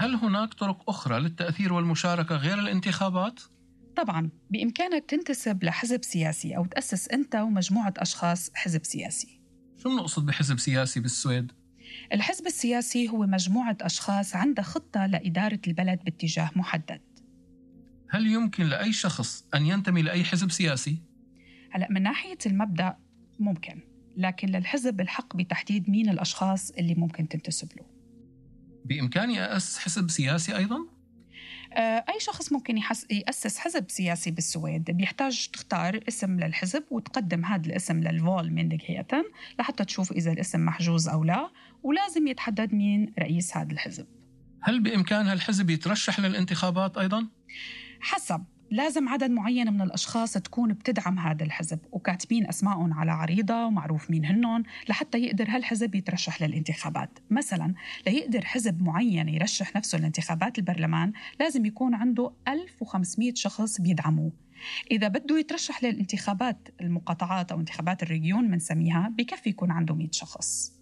هل هناك طرق أخرى للتأثير والمشاركة غير الانتخابات؟ طبعا بإمكانك تنتسب لحزب سياسي أو تأسس أنت ومجموعة أشخاص حزب سياسي شو بنقصد بحزب سياسي بالسويد؟ الحزب السياسي هو مجموعة أشخاص عندها خطة لإدارة البلد باتجاه محدد هل يمكن لأي شخص أن ينتمي لأي حزب سياسي؟ هلا من ناحية المبدأ ممكن لكن للحزب الحق بتحديد مين الأشخاص اللي ممكن تنتسب له بإمكاني أسس حزب سياسي أيضا؟ آه، أي شخص ممكن يحس يأسس حزب سياسي بالسويد بيحتاج تختار اسم للحزب وتقدم هذا الاسم للفول مينديكيتن لحتى تشوف إذا الاسم محجوز أو لا ولازم يتحدد مين رئيس هذا الحزب هل بإمكان هالحزب يترشح للانتخابات أيضا؟ حسب لازم عدد معين من الأشخاص تكون بتدعم هذا الحزب وكاتبين أسمائهم على عريضة ومعروف مين هنن لحتى يقدر هالحزب يترشح للانتخابات. مثلا ليقدر حزب معين يرشح نفسه لانتخابات البرلمان لازم يكون عنده 1500 شخص بيدعموه. إذا بده يترشح للانتخابات المقاطعات أو انتخابات الريجيون بنسميها بكفي يكون عنده 100 شخص.